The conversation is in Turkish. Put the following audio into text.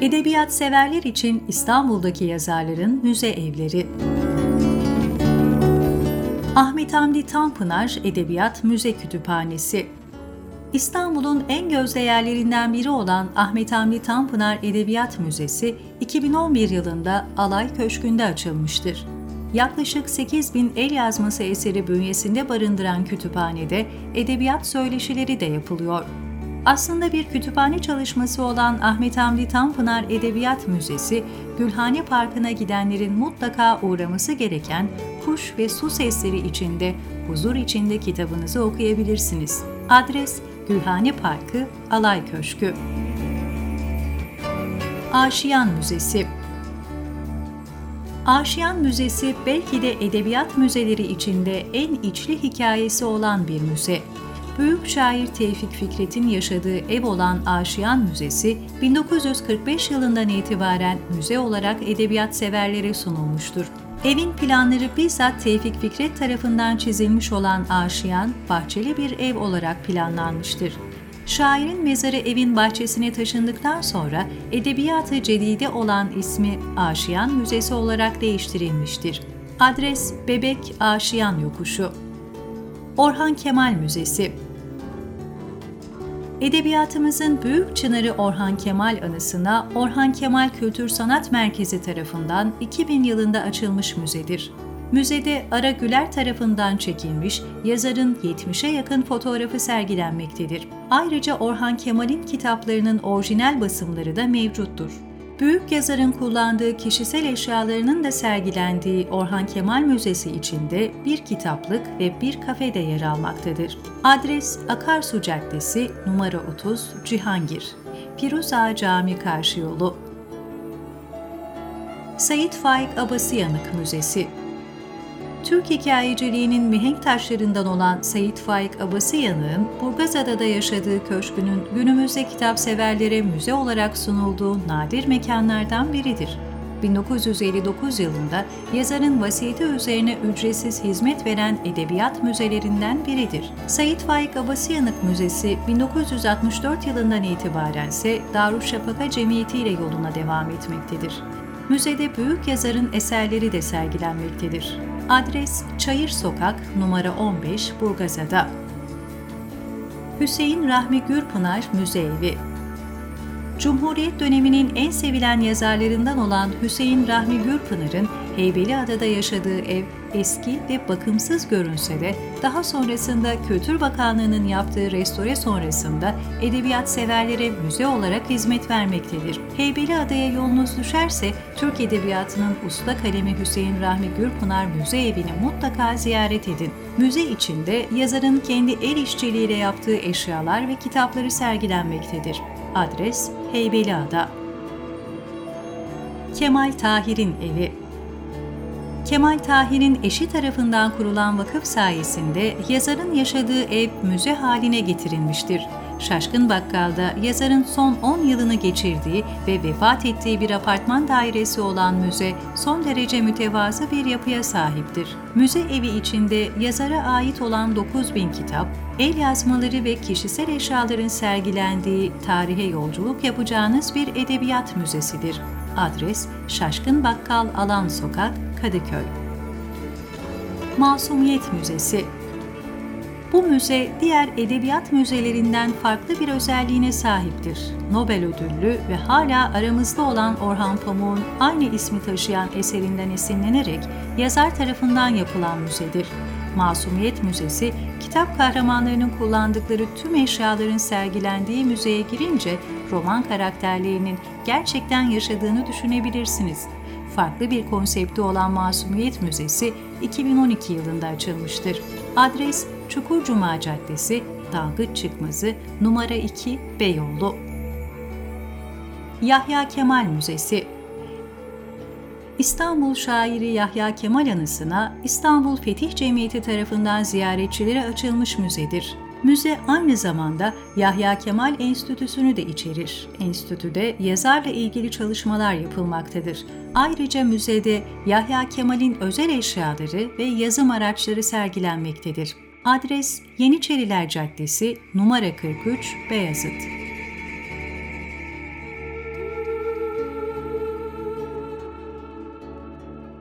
Edebiyat severler için İstanbul'daki yazarların müze evleri. Ahmet Hamdi Tanpınar Edebiyat Müze Kütüphanesi İstanbul'un en gözde yerlerinden biri olan Ahmet Hamdi Tanpınar Edebiyat Müzesi 2011 yılında Alay Köşkü'nde açılmıştır. Yaklaşık 8 bin el yazması eseri bünyesinde barındıran kütüphanede edebiyat söyleşileri de yapılıyor. Aslında bir kütüphane çalışması olan Ahmet Hamdi Tanpınar Edebiyat Müzesi, Gülhane Parkı'na gidenlerin mutlaka uğraması gereken kuş ve su sesleri içinde, huzur içinde kitabınızı okuyabilirsiniz. Adres Gülhane Parkı, Alay Köşkü. Aşiyan Müzesi Aşiyan Müzesi belki de edebiyat müzeleri içinde en içli hikayesi olan bir müze. Büyük şair Tevfik Fikret'in yaşadığı ev olan Aşiyan Müzesi, 1945 yılından itibaren müze olarak edebiyat severlere sunulmuştur. Evin planları bizzat Tevfik Fikret tarafından çizilmiş olan Aşiyan, bahçeli bir ev olarak planlanmıştır. Şairin mezarı evin bahçesine taşındıktan sonra edebiyatı cedide olan ismi Aşiyan Müzesi olarak değiştirilmiştir. Adres Bebek Aşiyan Yokuşu Orhan Kemal Müzesi Edebiyatımızın büyük çınarı Orhan Kemal anısına Orhan Kemal Kültür Sanat Merkezi tarafından 2000 yılında açılmış müzedir. Müzede Ara Güler tarafından çekilmiş yazarın 70'e yakın fotoğrafı sergilenmektedir. Ayrıca Orhan Kemal'in kitaplarının orijinal basımları da mevcuttur. Büyük yazarın kullandığı kişisel eşyalarının da sergilendiği Orhan Kemal Müzesi içinde bir kitaplık ve bir kafe de yer almaktadır. Adres Akarsu Caddesi, numara 30, Cihangir. Firuza Cami Karşı Yolu. Sayit Faik Abasıyanık Müzesi Türk hikayeciliğinin mihenk taşlarından olan Sayit Faik Abası Yanık'ın Burgazada'da yaşadığı köşkünün günümüzde kitap severlere müze olarak sunulduğu nadir mekanlardan biridir. 1959 yılında yazarın vasiyeti üzerine ücretsiz hizmet veren edebiyat müzelerinden biridir. Sayit Faik Abasıyanık Müzesi 1964 yılından itibaren ise Darüşşafaka Cemiyeti ile yoluna devam etmektedir. Müzede büyük yazarın eserleri de sergilenmektedir. Adres Çayır Sokak, numara 15, Burgazada. Hüseyin Rahmi Gürpınar Müze Evi Cumhuriyet döneminin en sevilen yazarlarından olan Hüseyin Rahmi Gürpınar'ın Heybeliada'da yaşadığı ev eski ve bakımsız görünse de daha sonrasında Kültür Bakanlığı'nın yaptığı restore sonrasında edebiyat severlere müze olarak hizmet vermektedir. Heybeliada'ya yolunuz düşerse Türk Edebiyatı'nın usta kalemi Hüseyin Rahmi Gürpınar Müze Evi'ni mutlaka ziyaret edin. Müze içinde yazarın kendi el işçiliğiyle yaptığı eşyalar ve kitapları sergilenmektedir. Adres Heybeliada. Kemal Tahir'in evi Kemal Tahir'in eşi tarafından kurulan vakıf sayesinde yazarın yaşadığı ev müze haline getirilmiştir. Şaşkın Bakkal'da yazarın son 10 yılını geçirdiği ve vefat ettiği bir apartman dairesi olan müze son derece mütevazı bir yapıya sahiptir. Müze evi içinde yazara ait olan 9000 kitap, el yazmaları ve kişisel eşyaların sergilendiği tarihe yolculuk yapacağınız bir edebiyat müzesidir. Adres Şaşkın Bakkal Alan Sokak, Kadıköy. Masumiyet Müzesi bu müze diğer edebiyat müzelerinden farklı bir özelliğine sahiptir. Nobel ödüllü ve hala aramızda olan Orhan Pamuk'un aynı ismi taşıyan eserinden esinlenerek yazar tarafından yapılan müzedir. Masumiyet Müzesi, kitap kahramanlarının kullandıkları tüm eşyaların sergilendiği müzeye girince roman karakterlerinin gerçekten yaşadığını düşünebilirsiniz. Farklı bir konsepti olan Masumiyet Müzesi 2012 yılında açılmıştır. Adres Çukurcuma Caddesi, Dalgıç Çıkmazı, numara 2 Beyoğlu. Yahya Kemal Müzesi İstanbul şairi Yahya Kemal anısına İstanbul Fetih Cemiyeti tarafından ziyaretçilere açılmış müzedir. Müze aynı zamanda Yahya Kemal Enstitüsü'nü de içerir. Enstitüde yazarla ilgili çalışmalar yapılmaktadır. Ayrıca müzede Yahya Kemal'in özel eşyaları ve yazım araçları sergilenmektedir. Adres Yeniçeriler Caddesi, numara 43, Beyazıt.